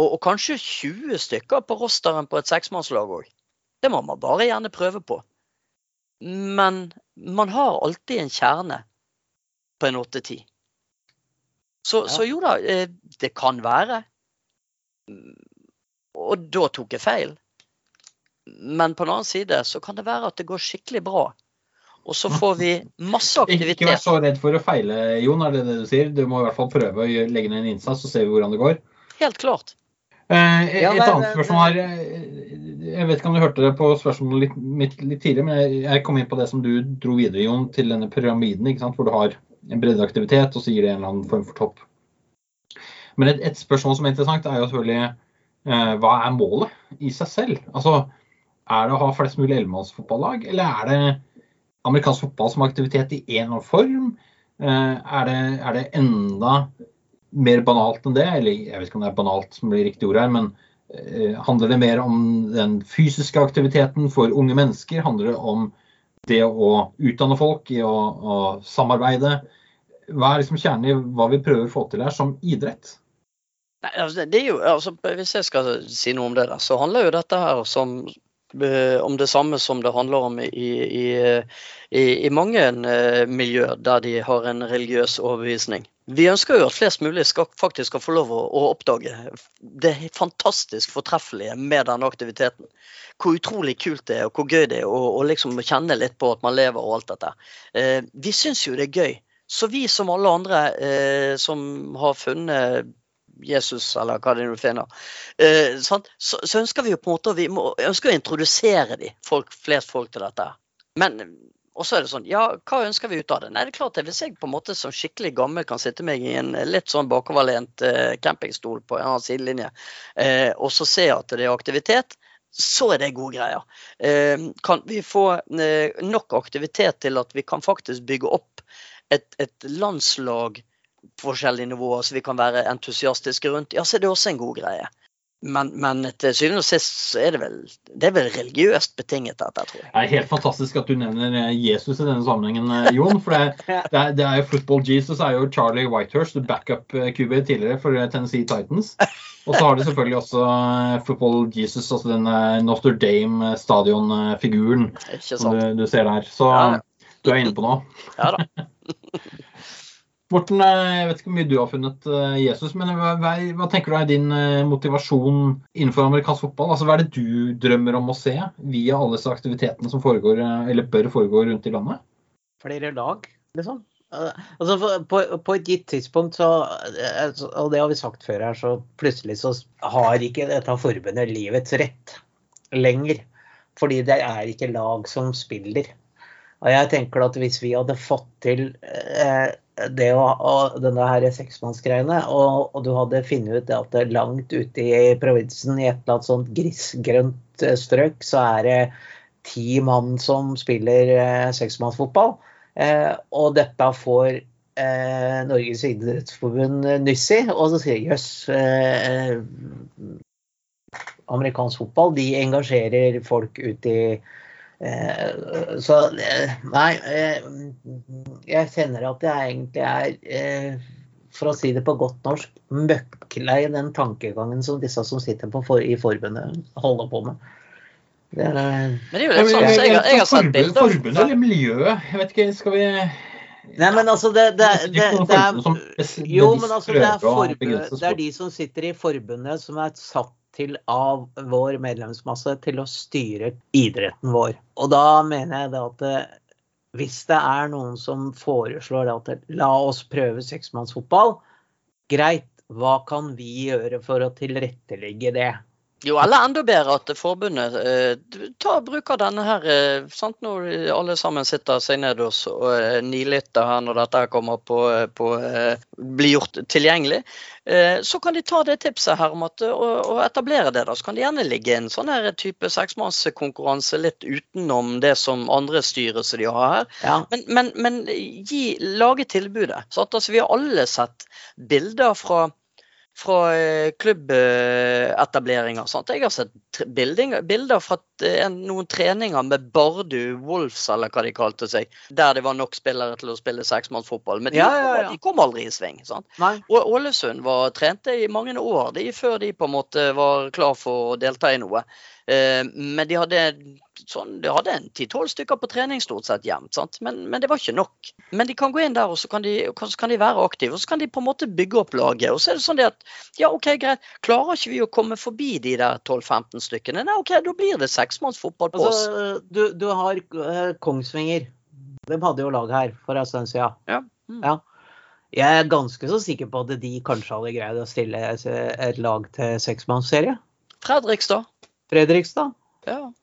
og, og kanskje 20 stykker på rosteren på et seksmannslag òg. Det må man bare gjerne prøve på. Men man har alltid en kjerne på en 8-10. Så, Ja. så jo da, eh, det kan være. Og da tok jeg feil. Men på den annen side så kan det være at det går skikkelig bra. Og så får vi masse aktivitet. ikke vær så redd for å feile, Jon. er det det du sier? Du må i hvert fall prøve å legge ned en innsats, så ser vi hvordan det går. Helt klart. Eh, et Ja, men- annet spørsmål her. Jeg vet ikke om du hørte det på spørsmålet litt, mitt litt tidligere, men jeg, kom inn på det som du dro videre, Jon, til denne pyramiden, ikke sant? hvor du har en breddeaktivitet, og så gir det en eller annen form for topp. Men et, et spørsmål som er interessant, er jo selvfølgelig eh, hva er målet i seg selv? Altså, er det å ha flest mulig ellemannsfotballag, eller er det amerikansk fotball som aktivitet i en eller annen form? Eh, er, det, er det enda mer banalt enn det? Eller jeg vet ikke om det er banalt som blir riktig ord her, men handler det mer om den fysiske aktiviteten for unge mennesker? Handler det om det å utdanne folk i å, å samarbeide? Hva er liksom kjernen i hva vi prøver å få til her som idrett? Nei, altså, det- det er jo, altså, hvis jeg skal si noe om det, der, så handler jo dette her som, eh, om det samme som det handler om i, i, i, i mange eh, miljøer der de har en religiøs overbevisning. Vi ønsker jo at flest mulig skal, faktisk skal få lov å, å oppdage det fantastisk fortreffelige med denne aktiviteten. Hvor utrolig kult det er, og hvor gøy det er, og liksom kjenne litt på at man lever og alt dette. Eh, vi syns jo det er gøy. Så vi som alle andre eh, som har funnet Jesus, eller hva det er du finner, eh? Så, så ønsker vi jo på en måte vi må, ønsker å introdusere de, folk, flest folk til dette. Men og så er det sånn, ja, hva ønsker vi ut av det? Nei, det er klart det, Hvis jeg på en måte som skikkelig gammel kan sitte meg i en litt sånn bakoverlent eh, campingstol på en annen sidelinje, eh, og så se at det er aktivitet, så er det gode greier. Eh, kan vi få eh, nok aktivitet til at vi kan faktisk bygge opp et, et landslag på forskjellige nivåer, så vi kan være entusiastiske rundt, ja, så er det også en god greie. Men, men til syvende og sist så er det vel det er vel religiøst betinget, dette, tror jeg. Det er helt fantastisk at du nevner eh, Jesus i denne sammenhengen, eh, Jon. For det, det, er, det er jo football Jesus er jo Charlie Whitehurst, backup-QB tidligere for eh, Tennessee Titans. Og så har du selvfølgelig også eh, football Jesus, altså den eh, Notre Dame-stadion-figuren som du, du ser der. Så ja. du er inne på noe. Ja da. Morten, eh, jeg vet ikke hvor mye du har funnet eh, Jesus, men hva, hva, tenker du er din eh, motivasjon innenfor amerikansk fotball? Altså, Hva er det du drømmer om å se via alle disse aktivitetene som foregår, eller bør foregå rundt i landet? Flere lag, liksom. Altså, på, på, et gitt tidspunkt så Og det har vi sagt før her, så plutselig så har ikke dette forbundet livets rett lenger. Fordi det er ikke lag som spiller. Og jeg tenker at hvis vi hadde fått til eh, det å, og denne her seksmannsgreiene, og, og, du hadde funnet ut at langt ute i provinsen, i et eller annet sånt grisgrønt eh, strøk, så er det ti mann som spiller eh, seksmannsfotball. Eh, og dette får eh, Norges idrettsforbund nyss i, og så sier jøss eh, Amerikansk fotball de engasjerer folk ut i eh, Så eh, nei, jeg kjenner at jeg egentlig er for å si det på godt norsk, møkklei den tankegangen som disse som sitter for, i forbundet, holder på med. Det er, men det er jo litt sånn, jeg, jeg, jeg har sett bilder Forbundet eller miljøet? Jeg vet ikke, skal vi Nei, men altså det, det, det, det er Jo, men altså det er, forbundet, det er de som sitter i forbundet som er satt til av vår medlemsmasse til å styre idretten vår. Og da mener jeg det at det, hvis det er noen som foreslår at la oss prøve seksmannsfotball, greit, hva kan vi gjøre for å tilrettelegge det? Jo, eller enda bedre at forbundet eh, tar, bruker denne her eh, sant? Når alle sammen sitter seg ned og, og eh, nilitter her når dette kommer på, på eh, blir gjort tilgjengelig. Eh, så kan de ta det tipset her om at, å etablere det. da, Så kan det gjerne ligge en sånn her type seksmannskonkurranse litt utenom det som andre styrer som de har her. Ja. Men, men, men gi, lage tilbudet. Sant? altså, vi har alle sett bilder fra fra eh, klubbetableringer. sånt. Jeg har sett bilder fra eh, noen treninger med Bardu Wolves, eller hva de kalte seg, der det var nok spillere til å spille seksmannsfotball. Men de, ja, ja, ja. de, kom aldri i sving. Sant? Og Ålesund var trente i mange år de, før de på en måte var klar for å delta i noe. Eh, men de hadde, sånn, de hadde en ti-tolv stykker på trening stort sett jevnt. Men, men, det var ikke nok. Men de kan gå inn der og så kan de, så kan de være aktive. Og så kan de på en måte bygge opp laget. Og så er det sånn at ja, OK, greit. Klarer ikke vi å komme forbi de der 12-15 stykkene? Nei, OK, da blir det seksmannsfotball på oss. Altså, du, du, har uh, Kongsvinger. De hadde jo lag her for en stund siden. Ja. Mm. ja. Jeg er ganske så sikker på at de kanskje hadde greid å stille et lag til seksmannsserie. Fredrikstad. Fredrikstad.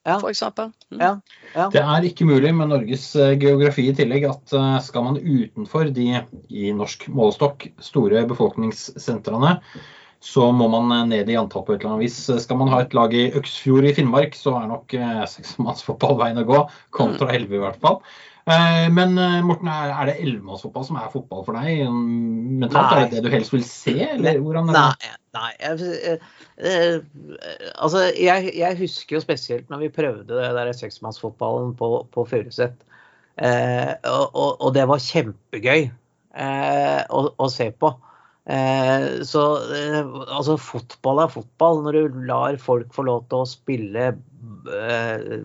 Ja, for eksempel. Mm. Ja, ja. Det er ikke mulig med Norges eh, geografi i tillegg at eh, skal man utenfor de i norsk målestokk store befolkningssentrene, så må man eh, ned i antall på et eller annet vis. Skal man ha et lag i Øksfjord i Finnmark, så er nok seksmannsfotball veien å gå. Kontra mm. elleve, i hvert fall. Men Morten, er det ellevemannsfotball som er fotball for deg? Mentalt, er det det du helst vil se? Eller hvordan er det? Nei, nei. Eh, altså, jeg, jeg, husker jo spesielt når vi prøvde det der seksmannsfotballen på, på Furuset. Eh, og, og, det var kjempegøy eh, å, å, se på. Eh, så eh, altså, fotball er fotball. Når du lar folk få lov til å spille eh,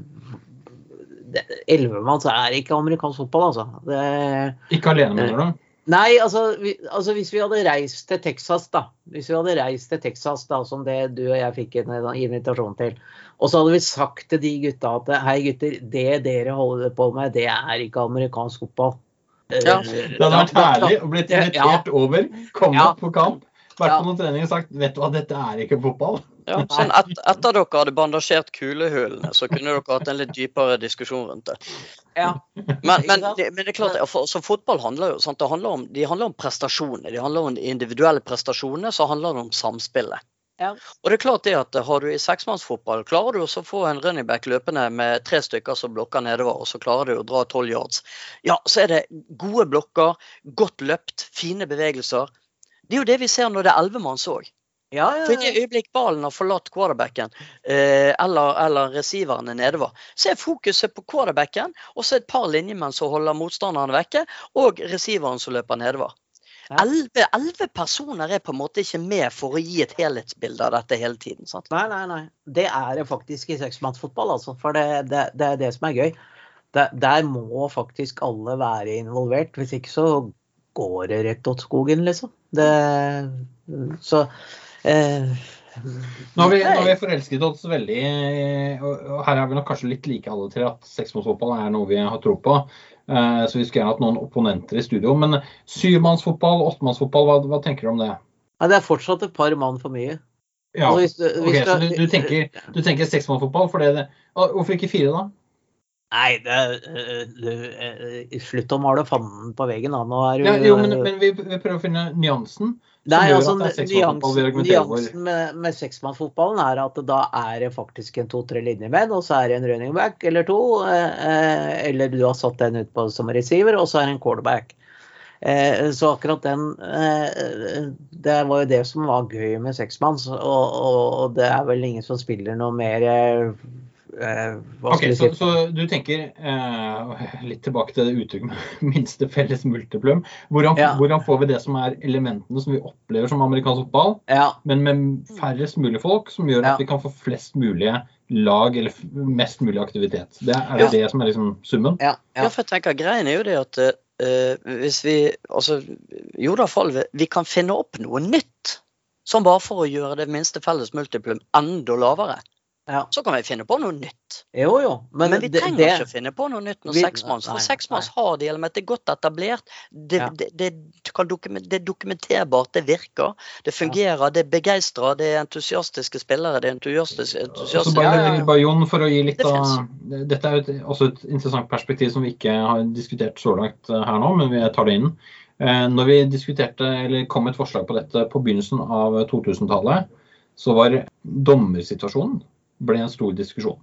Ellevemann, så er det ikke amerikansk fotball, altså. Det, ikke alene, mener du? Nei, altså, vi, altså, hvis vi hadde reist til Texas, da. Hvis vi hadde reist til Texas, da, som det du og jeg fikk en invitasjon til. Og så hadde vi sagt til de gutta at hei gutter, det dere holder på med, det er ikke amerikansk fotball. Ja. Det hadde vært herlig å bli invitert ja. over, komme ja. på kamp, vært på noen trening og sagt vet du hva, dette er ikke fotball. Ja, sånn et, etter dere hadde bandasjert kulehullene, så kunne dere hatt en litt dypere diskusjon rundt det. Ja. Men, men, det, men, det, er klart, for, så fotball handler jo sant, det handler om, de handler om prestasjoner. De handler om individuelle prestasjoner, så handler det om samspillet. Ja. Og det er klart det at Har du i seksmannsfotball, klarer du å få en running back løpende med tre stykker som blokker nedover, og så klarer du å dra tolv yards, ja, så er det gode blokker, godt løpt, fine bevegelser. Det er jo det vi ser når det er elvemanns òg. Ja, ja, ja. For i det øyeblikk ballen har forlatt quarterbacken eh, eller, eller receiveren er nedover, så er fokuset på quarterbacken og så et par linjemenn som holder motstanderen vekke, og receiveren som løper nedover. Elleve, elleve personer er på en måte ikke med for å gi et helhetsbilde av dette hele tiden. Sant? Nei, nei, nei. Det er det faktisk i seksmannsfotball, altså. For det, det, det, er det som er gøy. Der, der må faktisk alle være involvert. Hvis ikke så går det rett åt skogen, liksom. Det, så Eh, Nå har, vi, nå har vi forelsket oss veldig og her er vi nok kanskje litt like alle tre at seksmannsfotball er noe vi har tro på. Eh, så vi skulle gjerne hatt noen opponenter i studio. Men syvmannsfotball, åttemannsfotball, hva, hva tenker du om det? Ja, det er fortsatt et par mann for mye. Ja, Altså, hvis du- hvis ok, så du- du, tenker, du tenker seksmannsfotball? For det, hvorfor ikke fire, da? Nei, det, du, øh, slutt å male fanden på veggen, da. Nå er du Ja, jo, men, men vi, vi prøver å finne nyansen. Nei, altså, nyansen, nyansen med, med seksmannsfotballen er at da er det faktisk en to-tre linjemenn, og så er det en running back eller to. Eh, eller du har satt den ut på som receiver, og så er det en quarterback. Eh, så akkurat den eh, Det var jo det som var gøy med seksmanns, og, og, og det er vel ingen som spiller noe mer eh, eh, Hva Ok, skal vi si? så du tenker eh, litt tilbake til det uttrykket med minste felles multiplum. Hvordan, Ja. hvordan får vi det som er elementene som vi opplever som amerikansk fotball, Ja, men med færrest mulig folk, som gjør Ja. at vi kan få flest mulige lag eller mest mulig aktivitet? Det er Ja. det det som er liksom summen? ja, Ja, ja. for jeg tenker Greien er jo det at uh, hvis vi altså, Jo da, fall, vi- vi kan finne opp noe nytt. Som bare for å gjøre det minste felles multiplum enda lavere. Ja. Så kan vi finne på noe nytt. Jo, jo. Men, Men, vi det- trenger det- ikke finne på noe nytt når seksmanns. For seksmanns har de elementet. Det er godt etablert. Det, Ja. det, det, kan dokumen- det er dokumenterbart, det virker. Det fungerer, det er begeistra, det er entusiastiske spillere. Det er entusiastiske, Så entusiastiske bare, ja, ja. bare Jon, for å gi litt Det av Dette er jo et, også et interessant perspektiv som vi ikke har diskutert så langt eh, her nå, men vi tar det inn. Eh, Når vi diskuterte, eller kom et forslag på dette på begynnelsen av 2000-tallet, så var dommersituasjonen ble en stor diskusjon.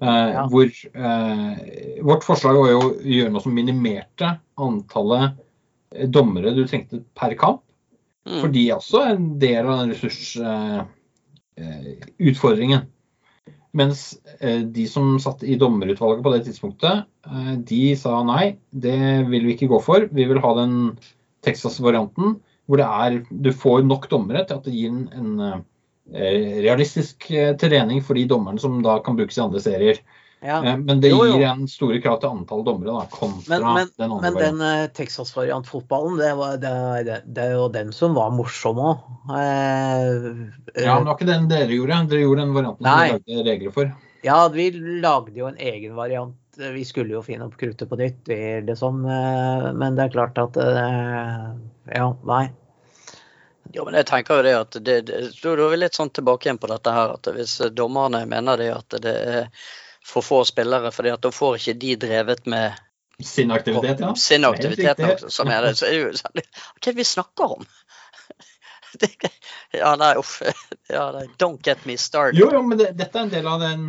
Eh, Ja. Hvor eh, Vårt forslag var jo å gjøre noe som minimerte antallet eh, dommere du trengte per kamp. Mm. For de er også en del av den ressursutfordringen. Mens eh, de som satt i dommerutvalget på det tidspunktet, eh, de sa nei, det vil vi ikke gå for. Vi vil ha den Texas-varianten hvor det er, du får nok dommere til at det gir en, en eh, realistisk eh, trening for de dommerne som da kan brukes i andre serier. ja. Eh, Men det Jo, jo. gir en store krav til antall dommere da, kontra Men, men, den andre men den eh, Texas-variant-fotballen, det, det, det, det er jo den som var morsom òg. Eh, Ja, men det var ikke den dere gjorde. Dere gjorde den varianten som Nei. vi lagde regler for. ja, vi lagde jo en egen variant. Vi skulle jo finne opp kruttet på nytt, vi, liksom. eh, Men det er klart at eh, Ja, nei. Ja, men jeg tenker jo det at det, det, da er vi litt sånn tilbake igjen på dette her. at Hvis dommerne mener det at det er for få spillere, fordi at da får ikke de drevet med Sin aktivitet, ja. sin aktivitet, også, som er det, så er det jo sånn Hva er det vi snakker om? Det, ja, nei, uff. Ja, nei, don't get me started. Jo, jo, men det, dette er en del av den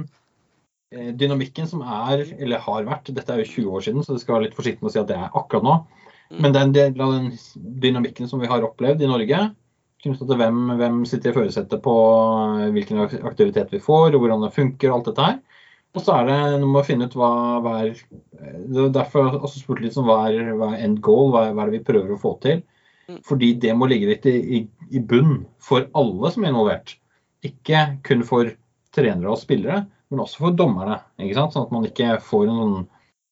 eh, dynamikken som er, eller har vært, dette er jo 20 år siden, så det skal være litt forsiktig med å si at det er akkurat nå. Men det er en del av den dynamikken som vi har opplevd i Norge. Til hvem, hvem sitter i førersetet på eh, hvilken aktivitet vi får, og hvordan det funker alt dette her. Og så er det noe med å finne ut hva, hva er eh, er Derfor jeg også spurte litt om hva er, hva er end goal, hva er, hva er det vi prøver å få til. Mm. Fordi det må ligge litt i, i, i bunn for alle som er involvert. Ikke kun for trenere og spillere, men også for dommerne. Ikke sant? Sånn at man ikke får en sånn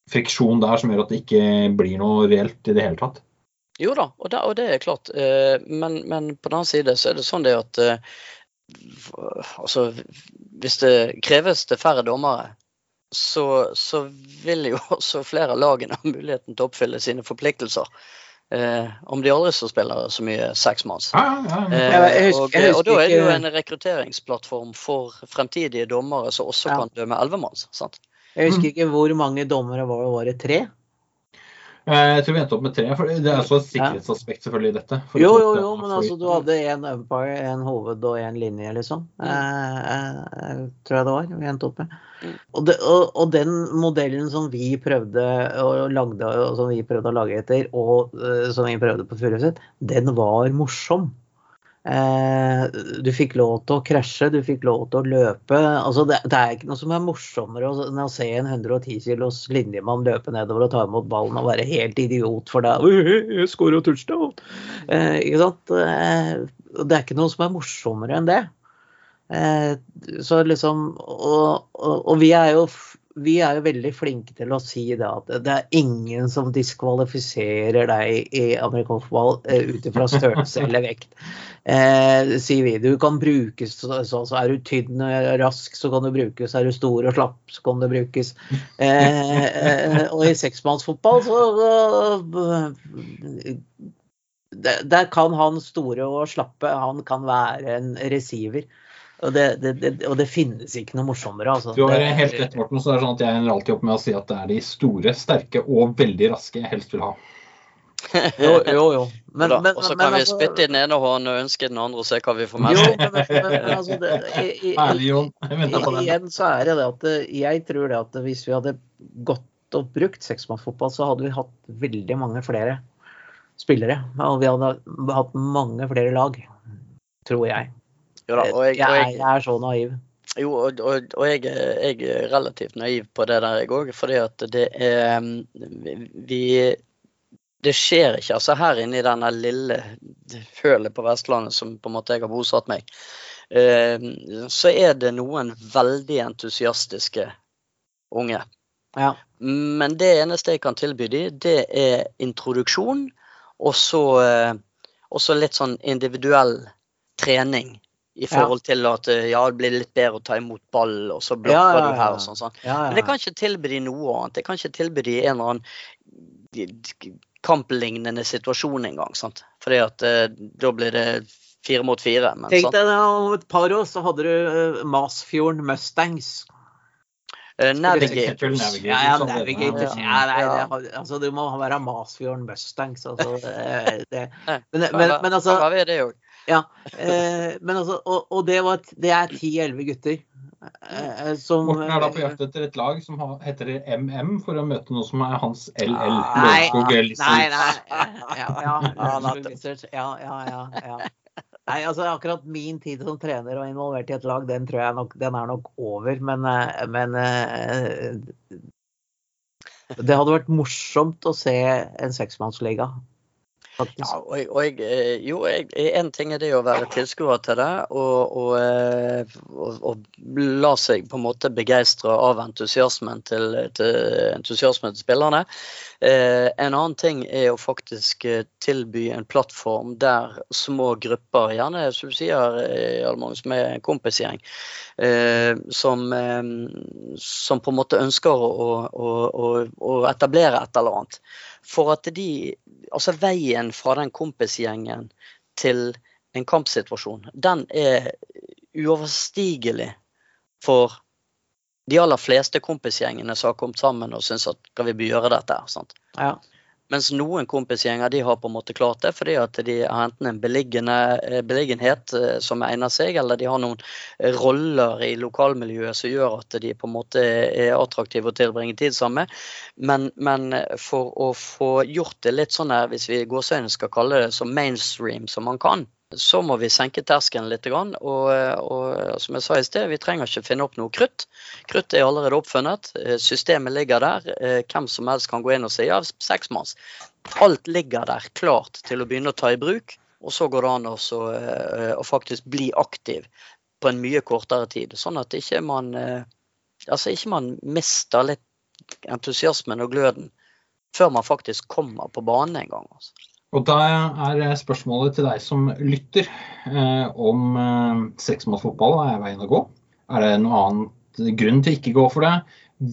friksjon der som gjør at det ikke blir noe reelt i det hele tatt. Jo da, og det, og det er klart. eh, Men, men på den annen side så er det sånn det at eh, altså, hvis det kreves til færre dommere, så, så vil jo også flere av lagene ha muligheten til å oppfylle sine forpliktelser. Eh, om de aldri så spiller så mye seksmanns. Ja, ja, ja. Eh, og, og da er det jo en rekrutteringsplattform for fremtidige dommere som også Ja. kan dømme elvemanns. sant? Jeg husker ikke hvor mange dommere var det. Var det tre? Eh, Jeg tror vi endte opp med tre. for Det er også et sikkerhetsaspekt selvfølgelig i dette. For Jo, jo, jo, men altså du hadde en umpire, en hoved og en linje, liksom. Eh, eh, tror jeg det var vi endte opp med. Mm. Og, det, og, og den modellen som vi prøvde å lagde, og som vi prøvde å lage etter, og uh, som vi prøvde på Furuset, den var morsom. Eh, du fikk lov til å krasje, du fikk lov til å løpe. Altså, det, det er ikke noe som er morsommere enn å se en 110 kilos linjemann løpe nedover og ta imot ballen og være helt idiot for deg. Jeg skåra touchdown! Eh, ikke sant? Eh, det er ikke noe som er morsommere enn det. Eh, så liksom og, og, og vi er jo vi er jo veldig flinke til å si det at det er ingen som diskvalifiserer deg i amerikansk fotball eh, ut ifra størrelse eller vekt. Eh, sier vi. Du kan brukes så, så, så er du tynn og rask, så kan du brukes. Er du stor og slapp, så kan du brukes. Eh, eh, og i seksmannsfotball så eh, Der kan han store og slappe, han kan være en receiver. Og det, det, det, og det, finnes ikke noe morsommere. Altså. Du har helt rett, Morten. Så det er sånn at jeg ender alltid opp med å si at det er de store, sterke og veldig raske jeg helst vil ha. jo, jo, jo. Men, men, og så kan vi altså, spytte i den ene hånden og ønske den andre og se hva vi får med oss. Igjen så er det det at jeg tror det at hvis vi hadde gått og brukt seksmannsfotball, så hadde vi hatt veldig mange flere spillere. Og vi hadde hatt mange flere lag, tror jeg. Jo da, og jeg, og jeg, jeg, er så naiv. Jo, og, og, og jeg, jeg, er relativt naiv på det der, jeg òg. Fordi at det er Vi Det skjer ikke. Altså her inne i denne lille hølet på Vestlandet som på en måte jeg har bosatt meg, så er det noen veldig entusiastiske unge. Ja. Men det eneste jeg kan tilby dem, det er introduksjon, og så, og så litt sånn individuell trening i forhold til at eh, ja, det blir litt bedre å ta imot ball, og så blokker ja, ja, du her og sånn. sånn. Men jeg kan ikke tilby de noe annet. Jeg kan ikke tilby de en eller annen kamplignende situasjon engang. Fordi at uh, da blir det fire mot fire. Men, Tenk deg om et par år så hadde du uh, Masfjorden Mustangs. Uh, Navigators. Ja, ja, Navigators. Ja, nei, det, altså, du må være Masfjorden Mustangs. Altså, det, det. Men, men, men, altså Ja, eh, men altså, og, og det, var, det er ti-elleve gutter. Eh, som, Morten er da på jakt etter et lag som heter MM, for å møte noe som er hans LL. Nei, nei, nei. Ja, ja, ja, ja, Nei, altså akkurat min tid som trener og involvert i et lag, den tror jeg nok, den er nok over. Men, eh, men eh, det hadde vært morsomt å se en seksmannsliga. Ja, og, jeg, og jeg, eh, jo, en ting er det å være tilskuer til det, og, og, eh, og, la seg på en måte begeistre av entusiasmen til, til, entusiasmen til spillerne. Eh, en annen ting er å faktisk eh, tilby en plattform der små grupper, gjerne som du sier, Almang, med en kompisgjeng, eh, som, eh, som, på en måte ønsker å, å, å, å etablere et eller annet for at de Altså veien fra den kompisgjengen til en kampsituasjon, den er uoverstigelig for de aller fleste kompisgjengene som har kommet sammen og syns at skal vi gjøre dette? Sant? Ja. Mens noen kompisgjenger de har på en måte klart det fordi at de har enten en eh, beliggenhet eh, som egner seg, eller de har noen eh, roller i lokalmiljøet som gjør at de på en måte er attraktive å tilbringe tid sammen. Men, men for å få gjort det litt sånn her, hvis vi gåseøyne skal kalle det så mainstream som man kan, så må vi senke terskelen litt. Og, og, som jeg sa i sted, vi trenger ikke finne opp noe krutt. Krutt er allerede oppfunnet. Eh, systemet ligger der. Eh, hvem som helst kan gå inn og si ja, seksmanns. Alt ligger der klart til å begynne å ta i bruk. Og så går det an også, eh, å faktisk bli aktiv på en mye kortere tid. Sånn at ikke man, altså ikke man mister litt entusiasmen og gløden før man faktisk kommer på banen en gang. Altså. Og da er spørsmålet til deg som lytter eh, om eh, fotball er veien å gå. Er det noen annen grunn til ikke gå for det?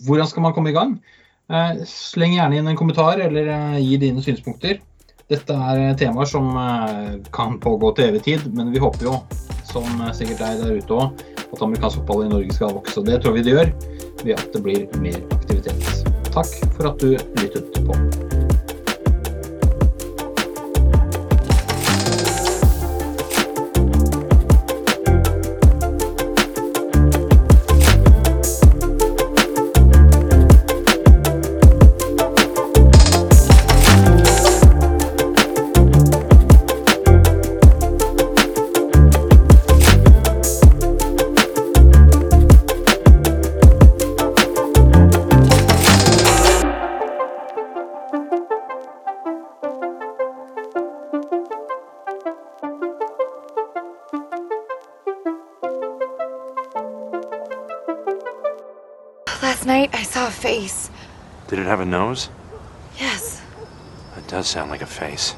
Hvordan skal man komme i gang? Eh, sleng gjerne inn en kommentar eller eh, gi dine synspunkter. Dette er temaer som eh, kan pågå til evig tid, men vi håper jo, som sikkert deg der ute òg, at amerikansk fotball i Norge skal vokse. Det tror vi det gjør ved at det blir mer aktivitet. Takk for at du lyttet på. Nose? Yes. That does sound like a face.